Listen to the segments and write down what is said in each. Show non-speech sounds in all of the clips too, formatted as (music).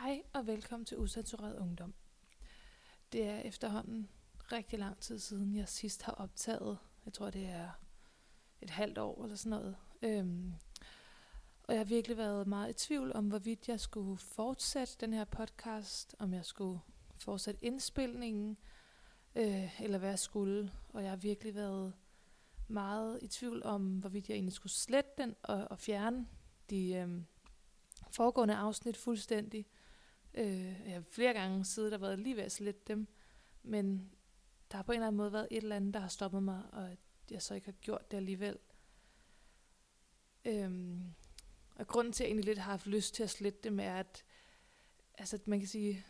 Hej og velkommen til Usatureret Ungdom. Det er efterhånden rigtig lang tid siden, jeg sidst har optaget. Jeg tror, det er et halvt år eller sådan noget. Øhm, og jeg har virkelig været meget i tvivl om, hvorvidt jeg skulle fortsætte den her podcast, om jeg skulle fortsætte indspilningen, øh, eller hvad jeg skulle. Og jeg har virkelig været meget i tvivl om, hvorvidt jeg egentlig skulle slette den og, og fjerne de øh, foregående afsnit fuldstændig. Øh, jeg har flere gange siddet og været lige ved at slette dem, men der har på en eller anden måde været et eller andet, der har stoppet mig, og jeg så ikke har gjort det alligevel. Øhm, og grunden til, at jeg egentlig lidt har haft lyst til at slette dem, er, at altså, man kan sige,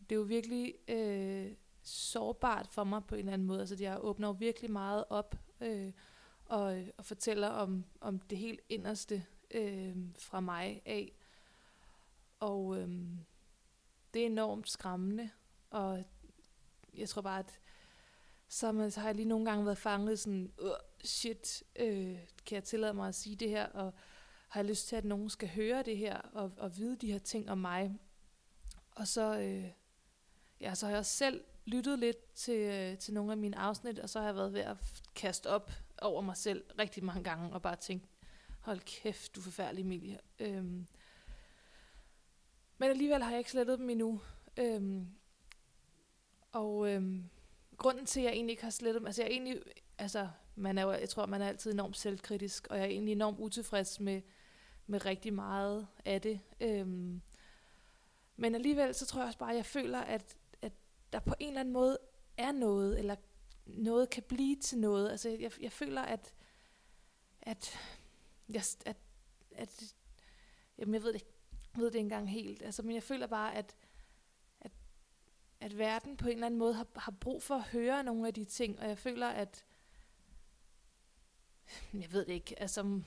det er jo virkelig øh, sårbart for mig på en eller anden måde. Altså, jeg åbner jo virkelig meget op øh, og, og fortæller om, om det helt inderste øh, fra mig af. Og øhm, det er enormt skræmmende, og jeg tror bare, at så, så har jeg lige nogle gange været fanget sådan, uh, shit, øh, kan jeg tillade mig at sige det her, og har jeg lyst til, at nogen skal høre det her, og, og vide de her ting om mig. Og så, øh, ja, så har jeg også selv lyttet lidt til, øh, til nogle af mine afsnit, og så har jeg været ved at kaste op over mig selv rigtig mange gange, og bare tænkt, hold kæft, du er forfærdelig, Emilie. Øhm, men alligevel har jeg ikke slettet dem endnu. Øhm, og øhm, grunden til, at jeg egentlig ikke har slettet dem, altså jeg er egentlig, altså man er jo, jeg tror, man er altid enormt selvkritisk, og jeg er egentlig enormt utilfreds med, med rigtig meget af det. Øhm, men alligevel, så tror jeg også bare, at jeg føler, at, at der på en eller anden måde er noget, eller noget kan blive til noget. Altså jeg, jeg føler, at, at, jeg, at, at jamen jeg ved det, ikke, ved det ikke engang helt, altså, men jeg føler bare, at, at, at verden på en eller anden måde har, har brug for at høre nogle af de ting, og jeg føler, at jeg ved det ikke, altså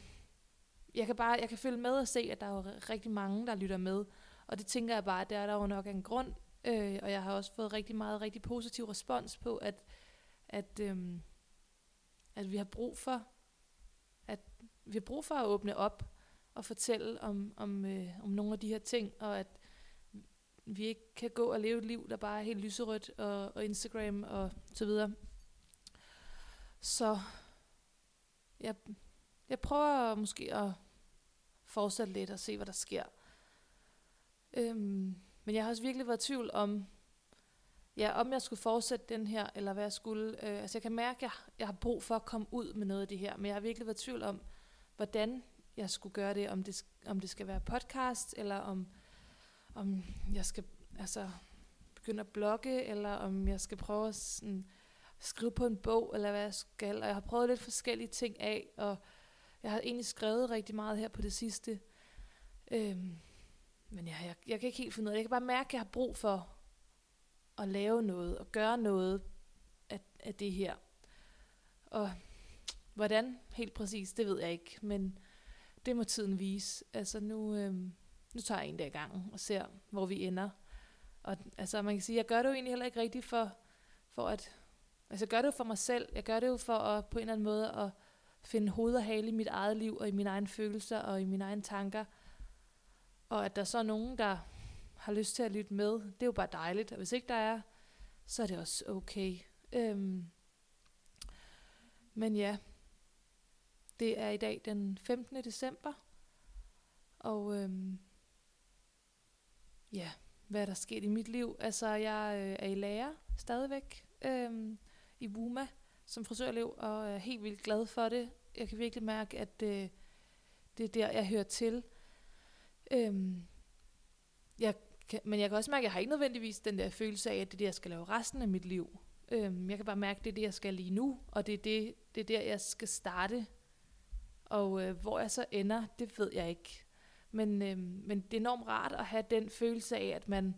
jeg kan bare, jeg kan følge med og se, at der er jo rigtig mange, der lytter med, og det tænker jeg bare, at det er der jo nok en grund, øh, og jeg har også fået rigtig meget, rigtig positiv respons på, at, at, øh, at vi har brug for, at vi har brug for at åbne op, at fortælle om, om, øh, om nogle af de her ting, og at vi ikke kan gå og leve et liv, der bare er helt lyserødt, og, og Instagram og så videre. Så jeg, jeg prøver måske at fortsætte lidt og se, hvad der sker. Øhm, men jeg har også virkelig været i tvivl om, ja, om jeg skulle fortsætte den her, eller hvad jeg skulle. Øh, altså jeg kan mærke, at jeg, jeg har brug for at komme ud med noget af det her, men jeg har virkelig været i tvivl om, hvordan jeg skulle gøre det, om det, om det skal være podcast, eller om, om jeg skal altså, begynde at blogge, eller om jeg skal prøve at sådan, skrive på en bog, eller hvad jeg skal. Og jeg har prøvet lidt forskellige ting af, og jeg har egentlig skrevet rigtig meget her på det sidste. Øhm, men jeg, jeg, jeg kan ikke helt finde ud af det. Jeg kan bare mærke, at jeg har brug for at lave noget, og gøre noget af, af det her. Og hvordan helt præcis, det ved jeg ikke. Men det må tiden vise. Altså nu, øh, nu tager jeg en dag i gang og ser, hvor vi ender. Og altså man kan sige, jeg gør det jo egentlig heller ikke rigtigt for, for at, altså jeg gør det jo for mig selv. Jeg gør det jo for at på en eller anden måde at finde hoved og hale i mit eget liv, og i mine egne følelser, og i mine egne tanker. Og at der så er nogen, der har lyst til at lytte med, det er jo bare dejligt. Og hvis ikke der er, så er det også okay. Øhm, men ja, det er i dag den 15. december. Og øhm, ja, hvad er der sket i mit liv? Altså, jeg øh, er i lærer stadigvæk øhm, i Wuma som frisørelev, og er helt vildt glad for det. Jeg kan virkelig mærke, at øh, det er der, jeg hører til. Øhm, jeg kan, men jeg kan også mærke, at jeg har ikke nødvendigvis den der følelse af, at det er det, jeg skal lave resten af mit liv. Øhm, jeg kan bare mærke, at det er det, jeg skal lige nu, og det er, det, det er der, jeg skal starte og øh, hvor jeg så ender, det ved jeg ikke. Men, øh, men det er enormt rart at have den følelse af, at man,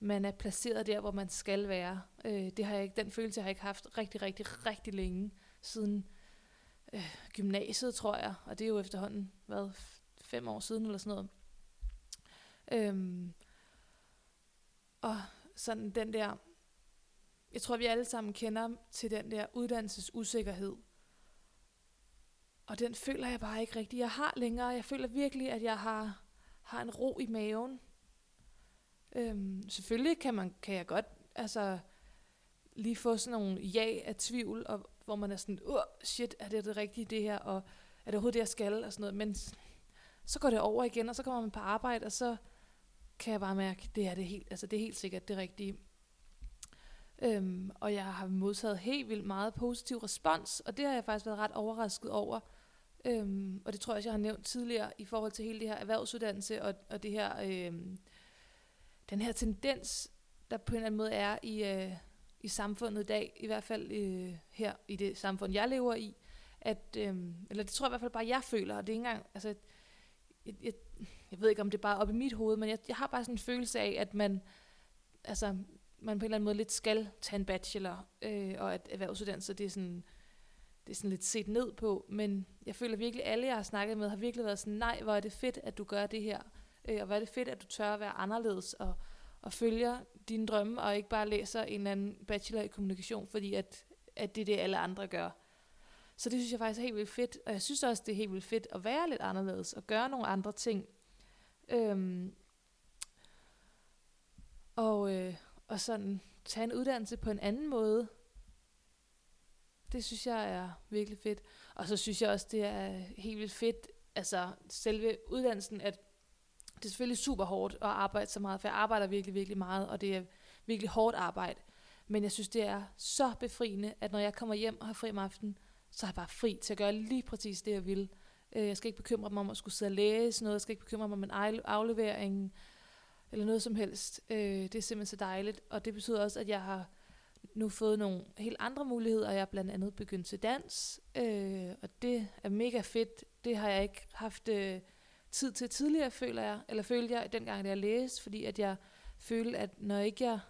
man er placeret der, hvor man skal være. Øh, det har jeg ikke, den følelse jeg har jeg ikke haft rigtig, rigtig, rigtig længe. Siden øh, gymnasiet, tror jeg. Og det er jo efterhånden, hvad, fem år siden eller sådan noget. Øhm, og sådan den der, jeg tror vi alle sammen kender til den der uddannelsesusikkerhed, og den føler jeg bare ikke rigtig, jeg har længere. Jeg føler virkelig, at jeg har, har en ro i maven. Øhm, selvfølgelig kan, man, kan jeg godt altså, lige få sådan nogle ja af tvivl, og, hvor man er sådan, uh, shit, er det det rigtige det her, og er det overhovedet det, jeg skal, og sådan noget. Men så går det over igen, og så kommer man på arbejde, og så kan jeg bare mærke, det er det helt, altså det er helt sikkert det rigtige. Øhm, og jeg har modtaget helt vildt meget positiv respons, og det har jeg faktisk været ret overrasket over. Øhm, og det tror jeg også, jeg har nævnt tidligere i forhold til hele det her erhvervsuddannelse og, og det her, øhm, den her tendens, der på en eller anden måde er i, øh, i samfundet i dag, i hvert fald øh, her i det samfund, jeg lever i, at, øhm, eller det tror jeg i hvert fald bare, jeg føler, og det er ikke engang, altså, jeg, jeg, jeg ved ikke, om det er bare op i mit hoved, men jeg, jeg har bare sådan en følelse af, at man, altså, man på en eller anden måde lidt skal tage en bachelor, øh, og at erhvervsuddannelse, det er sådan, det er sådan lidt set ned på, men jeg føler virkelig, at alle, jeg har snakket med, har virkelig været sådan, nej, hvor er det fedt, at du gør det her, øh, og hvor er det fedt, at du tør at være anderledes, og, og følger dine drømme, og ikke bare læser en eller anden bachelor i kommunikation, fordi at, at det er det, alle andre gør. Så det synes jeg faktisk er helt vildt fedt, og jeg synes også, det er helt vildt fedt at være lidt anderledes, og gøre nogle andre ting. Øhm, og, øh, og sådan tage en uddannelse på en anden måde, det synes jeg er virkelig fedt. Og så synes jeg også, det er helt vildt fedt, altså selve uddannelsen, at det er selvfølgelig super hårdt at arbejde så meget, for jeg arbejder virkelig, virkelig meget, og det er virkelig hårdt arbejde. Men jeg synes, det er så befriende, at når jeg kommer hjem og har fri om aftenen, så er jeg bare fri til at gøre lige præcis det, jeg vil. Øh, jeg skal ikke bekymre mig om at skulle sidde og læse noget, jeg skal ikke bekymre mig om en aflevering, eller noget som helst. Øh, det er simpelthen så dejligt, og det betyder også, at jeg har nu fået nogle helt andre muligheder. Jeg er blandt andet begyndt til dans, øh, og det er mega fedt. Det har jeg ikke haft øh, tid til tidligere, føler jeg, eller følte jeg dengang, da jeg læste, fordi at jeg følte, at når ikke jeg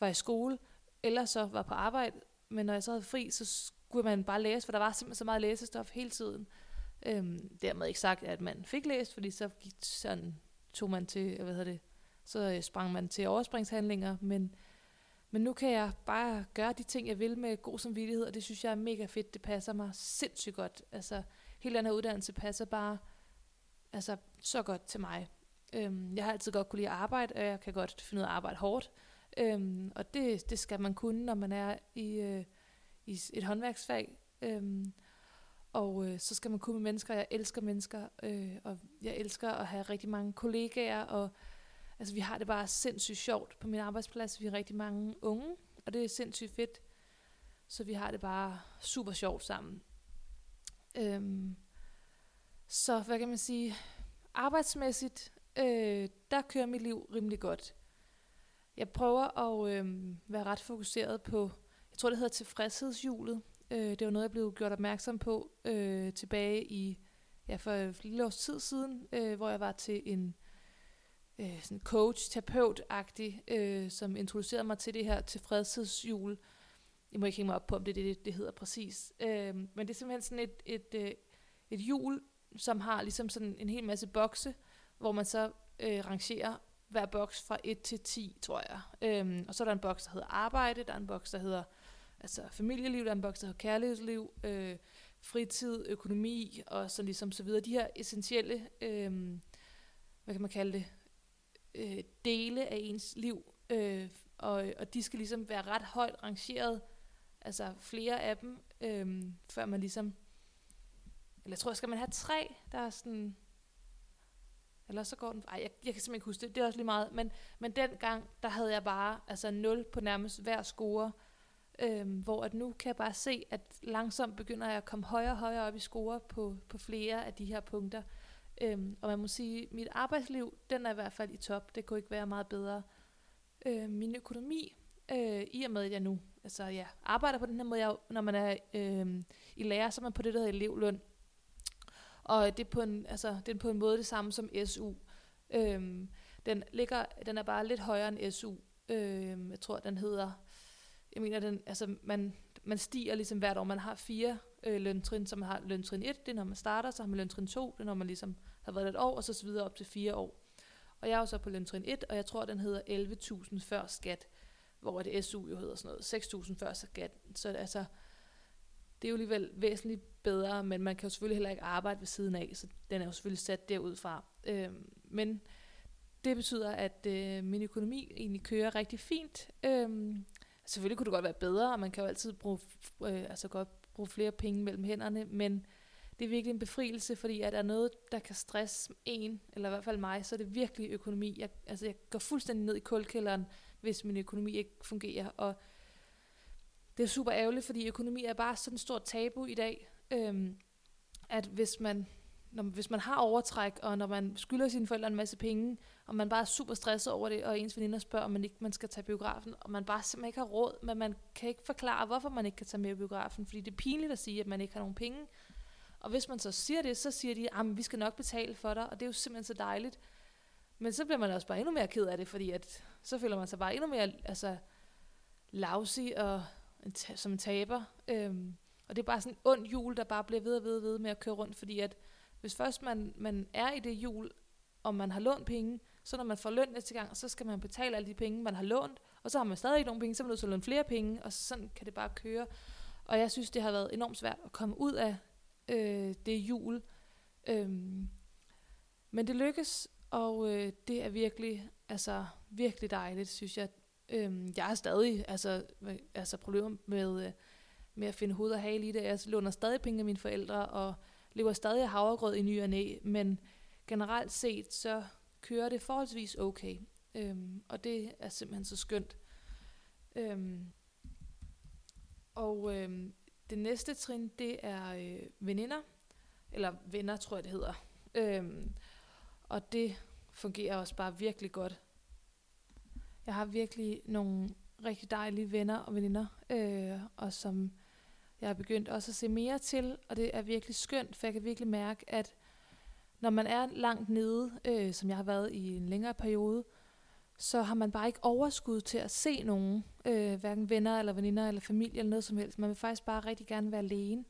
var i skole, eller så var på arbejde, men når jeg så havde fri, så skulle man bare læse, for der var simpelthen så meget læsestof hele tiden. Øhm, dermed ikke sagt, at man fik læst, fordi så gik sådan, tog man til, hvad hedder det, så øh, sprang man til overspringshandlinger, men, men nu kan jeg bare gøre de ting, jeg vil med god samvittighed, og det synes jeg er mega fedt. Det passer mig sindssygt godt. Altså, hele den her uddannelse passer bare altså, så godt til mig. Øhm, jeg har altid godt kunne lide at arbejde, og jeg kan godt finde ud af at arbejde hårdt. Øhm, og det, det skal man kunne, når man er i, øh, i et håndværksfag. Øhm, og øh, så skal man kunne med mennesker. Jeg elsker mennesker, øh, og jeg elsker at have rigtig mange kollegaer, og altså, vi har det bare sindssygt sjovt på min arbejdsplads. Vi er rigtig mange unge, og det er sindssygt fedt. Så vi har det bare super sjovt sammen. Øhm, så hvad kan man sige? Arbejdsmæssigt, øh, der kører mit liv rimelig godt. Jeg prøver at øh, være ret fokuseret på, jeg tror det hedder tilfredshedshjulet. Øh, det var noget, jeg blev gjort opmærksom på øh, tilbage i, ja, for et lille års tid siden, øh, hvor jeg var til en øh, sådan coach, terapeut-agtig, øh, som introducerede mig til det her tilfredshedshjul. Jeg må ikke hænge mig op på, om det er det, det hedder præcis. Øh, men det er simpelthen sådan et, et, et, øh, et hjul, som har ligesom sådan en hel masse bokse, hvor man så øh, rangerer hver boks fra 1 til 10, tror jeg. Øhm, og så er der en boks, der hedder arbejde, der er en boks, der hedder altså familieliv, der er en boks, der hedder kærlighedsliv, øh, fritid, økonomi og så ligesom så videre. De her essentielle, øh, hvad kan man kalde det, øh, dele af ens liv, øh, og, og de skal ligesom være ret højt rangeret, altså flere af dem, øh, før man ligesom eller jeg tror, skal man have tre, der er sådan... Eller så går den... Ej, jeg, jeg kan simpelthen ikke huske det. Det er også lige meget. Men, men dengang, der havde jeg bare altså 0 på nærmest hver score. Øhm, hvor at nu kan jeg bare se, at langsomt begynder jeg at komme højere og højere op i score på, på flere af de her punkter. Øhm, og man må sige, mit arbejdsliv, den er i hvert fald i top. Det kunne ikke være meget bedre. Øh, min økonomi, øh, i og med at jeg nu altså, ja, arbejder på den her måde, jeg, når man er øh, i lærer, så er man på det, der hedder elevløn. Og det er på en, altså, det er på en måde det samme som SU. Øhm, den, ligger, den er bare lidt højere end SU. Øhm, jeg tror, den hedder... Jeg mener, den, altså, man, man stiger ligesom hvert år. Man har fire øh, løntrin, så man har løntrin 1, det er når man starter, så har man løntrin 2, det er når man ligesom har været et år, og så, videre op til fire år. Og jeg er jo så på løntrin 1, og jeg tror, den hedder 11.000 før skat, hvor det SU jo hedder sådan noget 6.000 før skat. Så altså, det er jo alligevel væsentligt bedre, men man kan jo selvfølgelig heller ikke arbejde ved siden af, så den er jo selvfølgelig sat derudfra. Øh, men det betyder, at øh, min økonomi egentlig kører rigtig fint. Øhm, selvfølgelig kunne det godt være bedre, og man kan jo altid bruge, øh, altså godt bruge flere penge mellem hænderne, men det er virkelig en befrielse, fordi at der er noget, der kan stresse en, eller i hvert fald mig, så er det virkelig økonomi. Jeg, altså jeg går fuldstændig ned i kulkælderen, hvis min økonomi ikke fungerer, og det er super ærgerligt, fordi økonomi er bare sådan et stort tabu i dag, øhm, at hvis man, når, hvis man har overtræk, og når man skylder sine forældre en masse penge, og man bare er super stresset over det, og ens veninder spørger, om man ikke man skal tage biografen, og man bare simpelthen ikke har råd, men man kan ikke forklare, hvorfor man ikke kan tage med biografen, fordi det er pinligt at sige, at man ikke har nogen penge. Og hvis man så siger det, så siger de, at vi skal nok betale for dig, og det er jo simpelthen så dejligt. Men så bliver man også bare endnu mere ked af det, fordi at, så føler man sig bare endnu mere altså, lousy og en som en taber. Øhm, og det er bare sådan en ond jul, der bare bliver ved og ved og ved med at køre rundt, fordi at hvis først man, man er i det jul, og man har lånt penge, så når man får løn næste gang, så skal man betale alle de penge, man har lånt, og så har man stadig ikke nogen penge, så er man nødt til at låne flere penge, og sådan kan det bare køre. Og jeg synes, det har været enormt svært at komme ud af øh, det er jul. Øhm, men det lykkes, og øh, det er virkelig, altså virkelig dejligt, synes jeg. Øhm, jeg har stadig altså, altså problemer med, øh, med at finde hoved og hale i det. Jeg låner stadig penge af mine forældre, og lever stadig af havregrød i ny og næ, men generelt set, så kører det forholdsvis okay. Øhm, og det er simpelthen så skønt. Øhm, og øhm, det næste trin, det er øh, veninder, eller venner, tror jeg det hedder. Øhm, og det fungerer også bare virkelig godt. Jeg har virkelig nogle rigtig dejlige venner og veninder, øh, og som jeg har begyndt også at se mere til, og det er virkelig skønt, for jeg kan virkelig mærke, at når man er langt nede, øh, som jeg har været i en længere periode, så har man bare ikke overskud til at se nogen, øh, hverken venner eller veninder eller familie eller noget som helst. Man vil faktisk bare rigtig gerne være alene.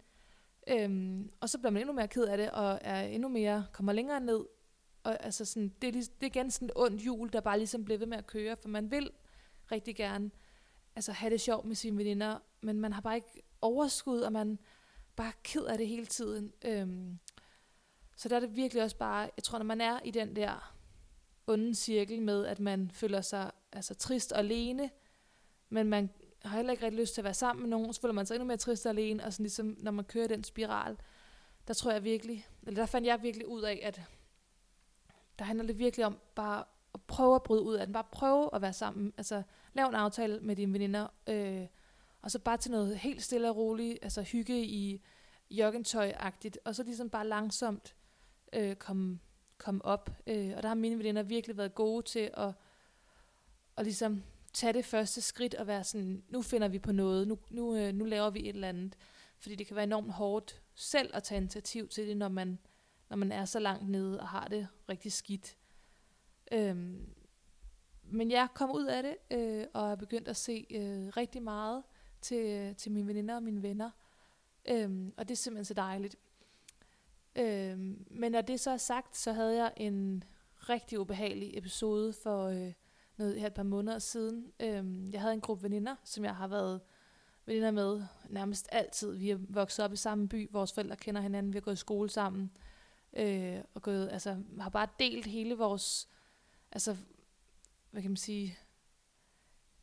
Øhm, og så bliver man endnu mere ked af det, og er endnu mere, kommer længere ned. Og altså sådan, det, er, det er igen sådan et ondt hjul, der bare ligesom bliver ved med at køre, for man vil rigtig gerne altså, have det sjovt med sine veninder, men man har bare ikke overskud, og man bare ked af det hele tiden. Øhm, så der er det virkelig også bare, jeg tror, når man er i den der onde cirkel med, at man føler sig altså, trist og alene, men man har heller ikke rigtig lyst til at være sammen med nogen, så føler man sig endnu mere trist og alene, og sådan ligesom, når man kører den spiral, der tror jeg virkelig, eller der fandt jeg virkelig ud af, at der handler det virkelig om bare at prøve at bryde ud af den, bare prøve at være sammen, altså lav en aftale med dine veninder, øh, og så bare til noget helt stille og roligt, altså hygge i joggentøj-agtigt, og så ligesom bare langsomt øh, komme komme op. Øh, og der har mine veninder virkelig været gode til at, at ligesom tage det første skridt og være sådan, nu finder vi på noget, nu, nu, øh, nu laver vi et eller andet. Fordi det kan være enormt hårdt selv at tage initiativ til det, når man, når man er så langt nede og har det rigtig skidt. Øhm, men jeg kom ud af det, øh, og er begyndt at se øh, rigtig meget til, til mine veninder og mine venner. Øhm, og det er simpelthen så dejligt. Øhm, men når det så er sagt, så havde jeg en rigtig ubehagelig episode for øh, noget, her et par måneder siden. Øhm, jeg havde en gruppe veninder, som jeg har været veninder med nærmest altid. Vi er vokset op i samme by, vores forældre kender hinanden, vi har gået i skole sammen. Øh, og gået, altså, har bare delt hele vores, altså, hvad kan man sige,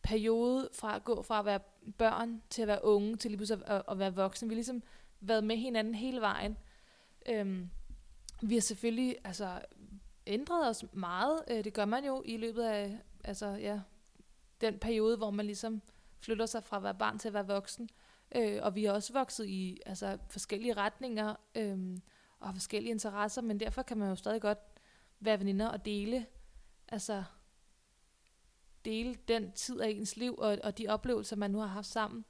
periode fra at gå fra at være børn til at være unge, til lige pludselig at, at være voksne. Vi har ligesom været med hinanden hele vejen. Øhm, vi har selvfølgelig altså, ændret os meget. Øh, det gør man jo i løbet af altså, ja, den periode, hvor man ligesom flytter sig fra at være barn til at være voksen. Øh, og vi er også vokset i altså, forskellige retninger øh, og forskellige interesser, men derfor kan man jo stadig godt være veninder og dele, altså dele den tid af ens liv og, og de oplevelser, man nu har haft sammen.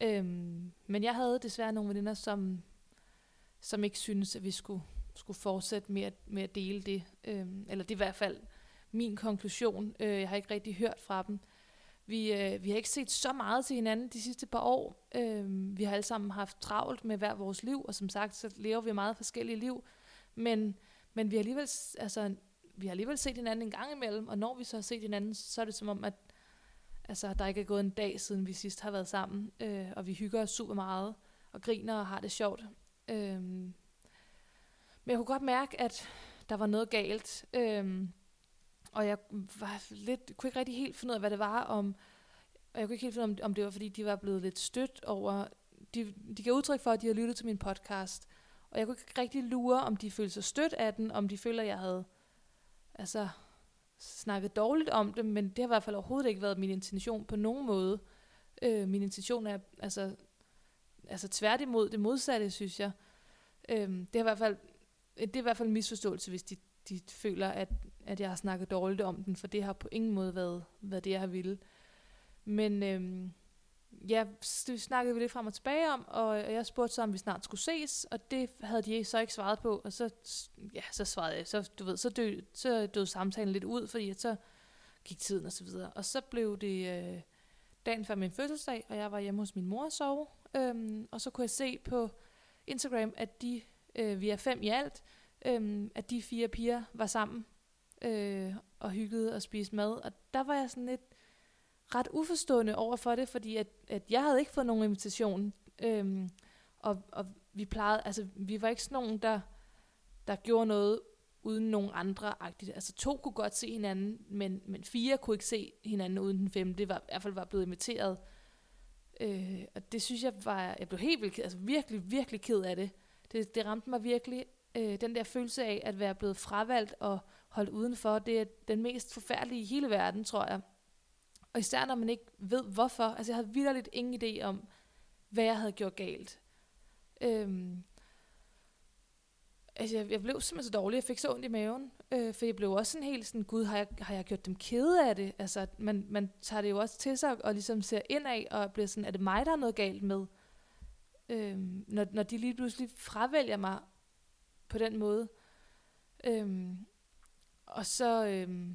Øhm, men jeg havde desværre nogle veninder, som som ikke synes, at vi skulle, skulle fortsætte med at, med at dele det. Øhm, eller det er i hvert fald min konklusion. Øh, jeg har ikke rigtig hørt fra dem. Vi, øh, vi har ikke set så meget til hinanden de sidste par år. Øh, vi har alle sammen haft travlt med hver vores liv, og som sagt, så lever vi meget forskellige liv. Men, men vi har alligevel, altså, vi har alligevel set hinanden en gang imellem, og når vi så har set hinanden, så er det som om, at altså, der ikke er gået en dag, siden vi sidst har været sammen, øh, og vi hygger os super meget, og griner og har det sjovt. Øhm, men jeg kunne godt mærke, at der var noget galt. Øhm, og jeg var lidt, kunne ikke rigtig helt finde ud af, hvad det var, om, og jeg kunne ikke helt finde ud af, om det var, fordi de var blevet lidt stødt over, de, de gav udtryk for, at de havde lyttet til min podcast, og jeg kunne ikke rigtig lure, om de følte sig stødt af den, om de føler, at jeg havde altså, snakket dårligt om det, men det har i hvert fald overhovedet ikke været min intention på nogen måde. Øh, min intention er altså, altså tværtimod det modsatte, synes jeg. Øhm, det, er i hvert fald, øh, det er i hvert fald en misforståelse, hvis de, de føler, at, at jeg har snakket dårligt om den, for det har på ingen måde været, været det, jeg har ville. Men øhm, ja, det snakkede vi lidt frem og tilbage om, og jeg spurgte så, om vi snart skulle ses, og det havde de så ikke svaret på, og så, ja, så svarede jeg, så, du ved, så døde, så døde samtalen lidt ud, fordi så gik tiden og så videre. Og så blev det øh, dagen før min fødselsdag, og jeg var hjemme hos min mor og sove, øhm, og så kunne jeg se på Instagram, at de, øh, vi er fem i alt, øhm, at de fire piger var sammen øh, og hyggede og spiste mad, og der var jeg sådan lidt, ret uforstående over for det, fordi at, at jeg havde ikke fået nogen invitation, øhm, og, og vi plejede, altså vi var ikke sådan nogen, der, der gjorde noget uden nogen andre -agtigt. Altså to kunne godt se hinanden, men, men fire kunne ikke se hinanden uden den femte, det var i hvert fald var blevet inviteret. Øh, og det synes jeg var, jeg blev helt vildt, altså virkelig, virkelig ked af det. Det, det ramte mig virkelig, øh, den der følelse af at være blevet fravalgt og holdt udenfor, det er den mest forfærdelige i hele verden, tror jeg. Og især når man ikke ved hvorfor. Altså jeg havde vidderligt ingen idé om, hvad jeg havde gjort galt. Øhm, altså jeg, jeg blev simpelthen så dårlig, jeg fik så ondt i maven. Øh, for jeg blev også sådan helt sådan, gud, har jeg, har jeg gjort dem kede af det? Altså man, man tager det jo også til sig og ligesom ser ind af og bliver sådan, er det mig, der er noget galt med? Øh, når, når de lige pludselig fravælger mig på den måde. Øh, og så, Øh,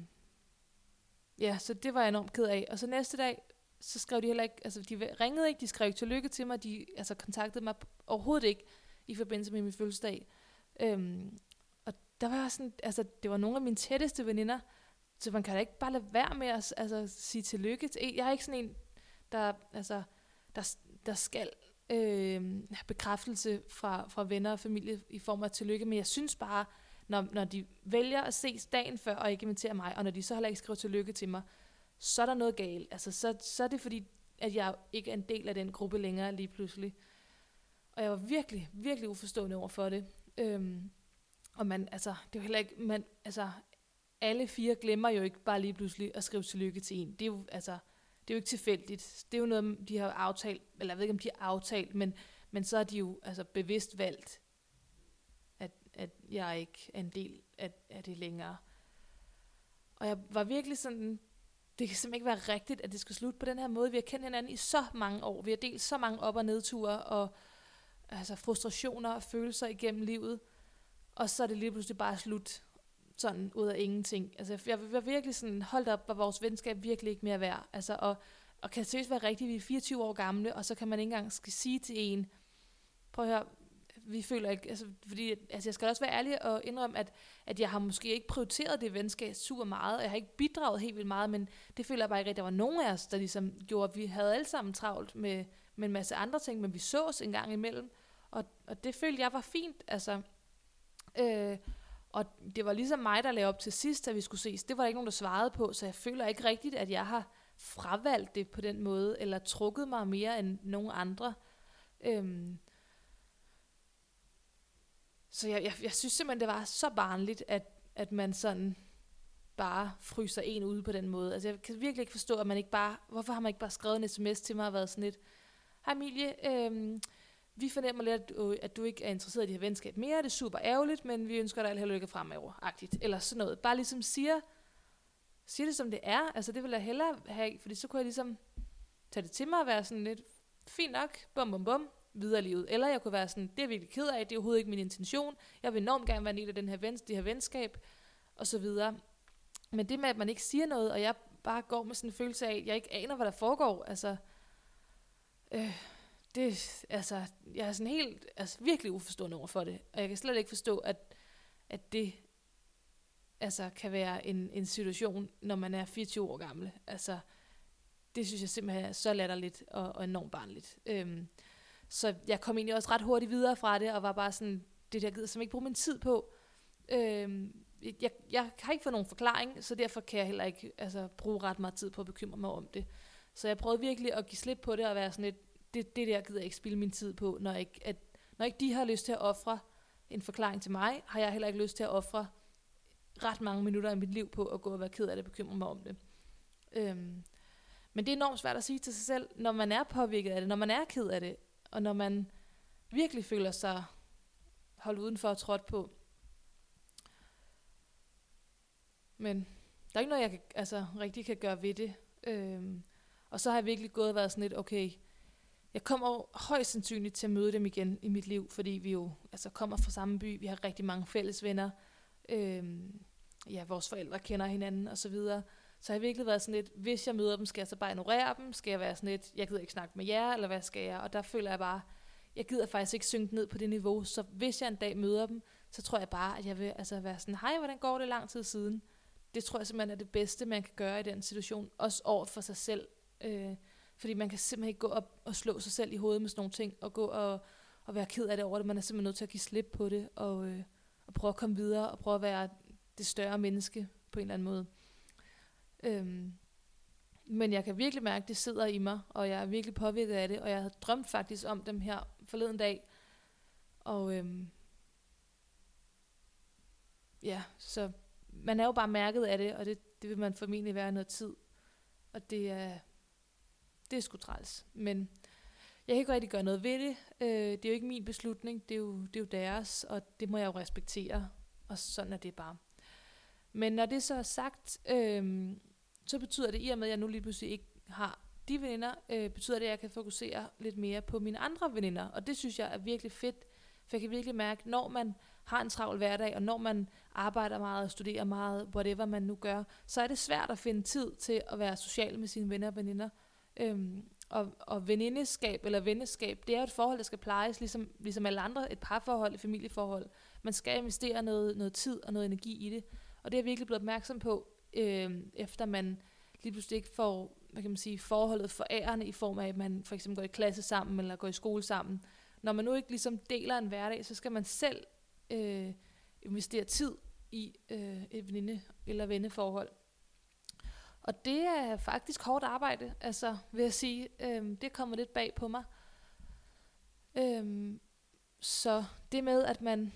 Ja, så det var jeg enormt ked af. Og så næste dag, så skrev de heller ikke, altså de ringede ikke, de skrev ikke tillykke til mig, de altså kontaktede mig overhovedet ikke i forbindelse med min fødselsdag. Øhm, og der var sådan, altså det var nogle af mine tætteste veninder, så man kan da ikke bare lade være med at altså, sige tillykke til Jeg er ikke sådan en, der, altså, der, der skal øh, have bekræftelse fra, fra venner og familie i form af tillykke, men jeg synes bare, når, når de vælger at ses dagen før og ikke invitere mig, og når de så heller ikke skriver tillykke til mig, så er der noget galt. Altså, så, så er det fordi, at jeg ikke er en del af den gruppe længere lige pludselig. Og jeg var virkelig, virkelig uforstående over for det. Øhm, og man, altså, det er jo heller ikke, man, altså, alle fire glemmer jo ikke bare lige pludselig at skrive tillykke til en. Det er jo, altså, det er jo ikke tilfældigt. Det er jo noget, de har aftalt, eller jeg ved ikke, om de har aftalt, men, men så har de jo altså, bevidst valgt, at at jeg ikke er en del af, af det længere. Og jeg var virkelig sådan, det kan simpelthen ikke være rigtigt, at det skal slutte på den her måde. Vi har kendt hinanden i så mange år. Vi har delt så mange op- og nedture, og altså frustrationer og følelser igennem livet. Og så er det lige pludselig bare slut sådan ud af ingenting. Altså jeg var virkelig sådan, holdt op, var vores venskab virkelig ikke mere værd. Altså, og, og kan seriøst være rigtigt, vi er 24 år gamle, og så kan man ikke engang skal sige til en, prøv at høre, vi føler ikke, altså, fordi, altså jeg skal også være ærlig og indrømme, at, at jeg har måske ikke prioriteret det venskab super meget, og jeg har ikke bidraget helt vildt meget, men det føler jeg bare ikke at der var nogen af os, der ligesom gjorde, at vi havde alle sammen travlt med, med en masse andre ting, men vi sås en gang imellem, og, og det følte jeg var fint, altså, øh, og det var ligesom mig, der lavede op til sidst, at vi skulle ses, det var der ikke nogen, der svarede på, så jeg føler ikke rigtigt, at jeg har fravalgt det på den måde, eller trukket mig mere end nogen andre, Øhm, så jeg, jeg, jeg synes simpelthen, det var så barnligt, at, at man sådan bare fryser en ude på den måde. Altså jeg kan virkelig ikke forstå, at man ikke bare, hvorfor har man ikke bare skrevet en sms til mig og været sådan lidt, hej Emilie, øhm, vi fornemmer lidt, at du, at du ikke er interesseret i det her venskab mere, det er super ærgerligt, men vi ønsker dig alt held lykke fremover, agtigt, eller sådan noget. Bare ligesom siger, siger det som det er, altså det vil jeg hellere have, fordi så kunne jeg ligesom tage det til mig og være sådan lidt, fint nok, bum bum bum, videre livet. Eller jeg kunne være sådan, det er jeg virkelig ked af, det er overhovedet ikke min intention. Jeg vil enormt gerne være en del af den her vens, det her venskab, og så videre. Men det med, at man ikke siger noget, og jeg bare går med sådan en følelse af, at jeg ikke aner, hvad der foregår, altså, øh, det, altså, jeg er sådan helt, altså virkelig uforstående over for det, og jeg kan slet ikke forstå, at, at det, altså, kan være en, en situation, når man er 24 år gammel. Altså, det synes jeg simpelthen er så latterligt og, og enormt barnligt. Øhm, så jeg kom egentlig også ret hurtigt videre fra det, og var bare sådan, det der gider som ikke bruge min tid på. Øhm, jeg, jeg har ikke fået nogen forklaring, så derfor kan jeg heller ikke altså, bruge ret meget tid på at bekymre mig om det. Så jeg prøvede virkelig at give slip på det og være sådan lidt, det, det der gider jeg ikke spille min tid på, når ikke, at, når ikke de har lyst til at ofre en forklaring til mig, har jeg heller ikke lyst til at ofre ret mange minutter af mit liv på at gå og være ked af det og bekymre mig om det. Øhm, men det er enormt svært at sige til sig selv, når man er påvirket af det, når man er ked af det, og når man virkelig føler sig holdt udenfor og trådt på. Men der er ikke noget, jeg kan, altså, rigtig kan gøre ved det. Øhm, og så har jeg virkelig gået og været sådan lidt, okay, jeg kommer højst sandsynligt til at møde dem igen i mit liv, fordi vi jo altså, kommer fra samme by, vi har rigtig mange fælles venner, øhm, ja, vores forældre kender hinanden og så videre. Så har jeg virkelig været sådan lidt, hvis jeg møder dem, skal jeg så bare ignorere dem? Skal jeg være sådan lidt, jeg gider ikke snakke med jer, eller hvad skal jeg? Og der føler jeg bare, jeg gider faktisk ikke synke ned på det niveau, så hvis jeg en dag møder dem, så tror jeg bare, at jeg vil altså være sådan, hej, hvordan går det lang tid siden? Det tror jeg simpelthen er det bedste, man kan gøre i den situation, også over for sig selv. Øh, fordi man kan simpelthen ikke gå op og slå sig selv i hovedet med sådan nogle ting, og gå og, og være ked af det over det. Man er simpelthen nødt til at give slip på det, og, øh, og prøve at komme videre, og prøve at være det større menneske på en eller anden måde. Øhm, men jeg kan virkelig mærke, at det sidder i mig, og jeg er virkelig påvirket af det, og jeg har drømt faktisk om dem her forleden dag. Og øhm, ja, så man er jo bare mærket af det, og det, det vil man formentlig være noget tid. Og det er, det er sgu træls. Men jeg kan ikke rigtig gøre noget ved det. Øh, det er jo ikke min beslutning, det er, jo, det er jo deres, og det må jeg jo respektere. Og sådan er det bare. Men når det så er sagt, øh, så betyder det, i og med at jeg nu lige pludselig ikke har de veninder, øh, betyder det, at jeg kan fokusere lidt mere på mine andre veninder. Og det synes jeg er virkelig fedt, for jeg kan virkelig mærke, når man har en travl hverdag, og når man arbejder meget og studerer meget, whatever man nu gør, så er det svært at finde tid til at være social med sine venner og veninder. Øhm, og, og venindeskab eller venneskab, det er et forhold, der skal plejes, ligesom, ligesom alle andre, et parforhold, et familieforhold. Man skal investere noget, noget tid og noget energi i det. Og det er jeg virkelig blevet opmærksom på, øh, efter man lige pludselig ikke får hvad kan man sige, forholdet for ærende i form af, at man for eksempel går i klasse sammen, eller går i skole sammen. Når man nu ikke ligesom deler en hverdag, så skal man selv øh, investere tid i øh, et veninde- eller venneforhold. Og det er faktisk hårdt arbejde, altså vil jeg sige. Øhm, det kommer lidt bag på mig. Øhm, så det med, at man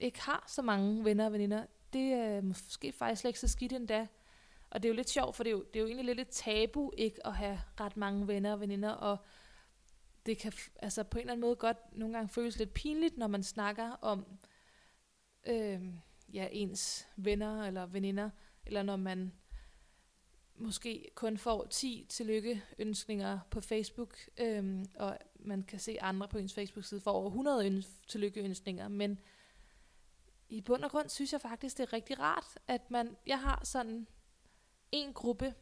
ikke har så mange venner og veninder, det er måske faktisk slet ikke så skidt endda. Og det er jo lidt sjovt, for det er jo, det er jo egentlig lidt et tabu ikke at have ret mange venner og veninder, og det kan altså på en eller anden måde godt nogle gange føles lidt pinligt, når man snakker om øh, ja, ens venner eller veninder, eller når man måske kun får 10 tillykkeønskninger på Facebook, øhm, og man kan se andre på ens Facebook-side får over 100 øns- tillykkeønskninger, men i bund og grund synes jeg faktisk, det er rigtig rart, at man, jeg har sådan en gruppe,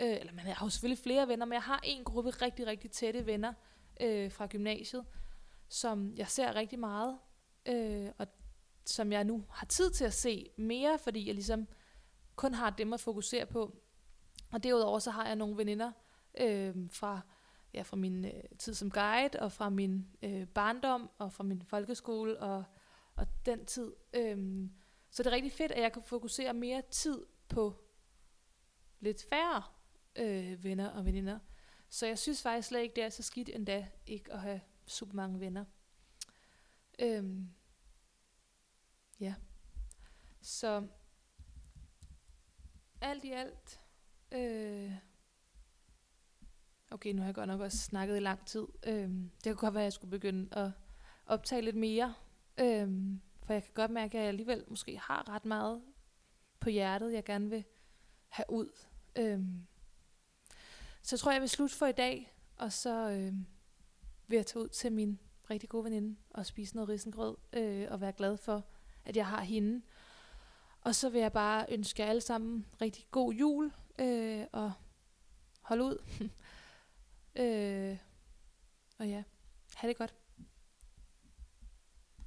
øh, eller man har jo selvfølgelig flere venner, men jeg har en gruppe rigtig, rigtig tætte venner øh, fra gymnasiet, som jeg ser rigtig meget, øh, og som jeg nu har tid til at se mere, fordi jeg ligesom kun har dem at fokusere på. Og derudover så har jeg nogle veninder øh, fra, ja, fra min øh, tid som guide, og fra min øh, barndom, og fra min folkeskole, og, og den tid. Øh, så det er rigtig fedt, at jeg kan fokusere mere tid på lidt færre øh, venner og veninder. Så jeg synes faktisk slet ikke, det er så skidt endda ikke at have super mange venner. Øhm, ja. Så alt i alt, øh, okay, nu har jeg godt nok også snakket i lang tid. Øh, det kunne godt være, at jeg skulle begynde at optage lidt mere. Øh, for jeg kan godt mærke, at jeg alligevel måske har ret meget på hjertet, jeg gerne vil have ud. Øh, så tror, jeg jeg vil slutte for i dag, og så øh, vil jeg tage ud til min rigtig gode veninde og spise noget risengrød, øh, og være glad for, at jeg har hende. Og så vil jeg bare ønske jer alle sammen rigtig god jul, øh, og holde ud. (laughs) øh, og ja, have det godt.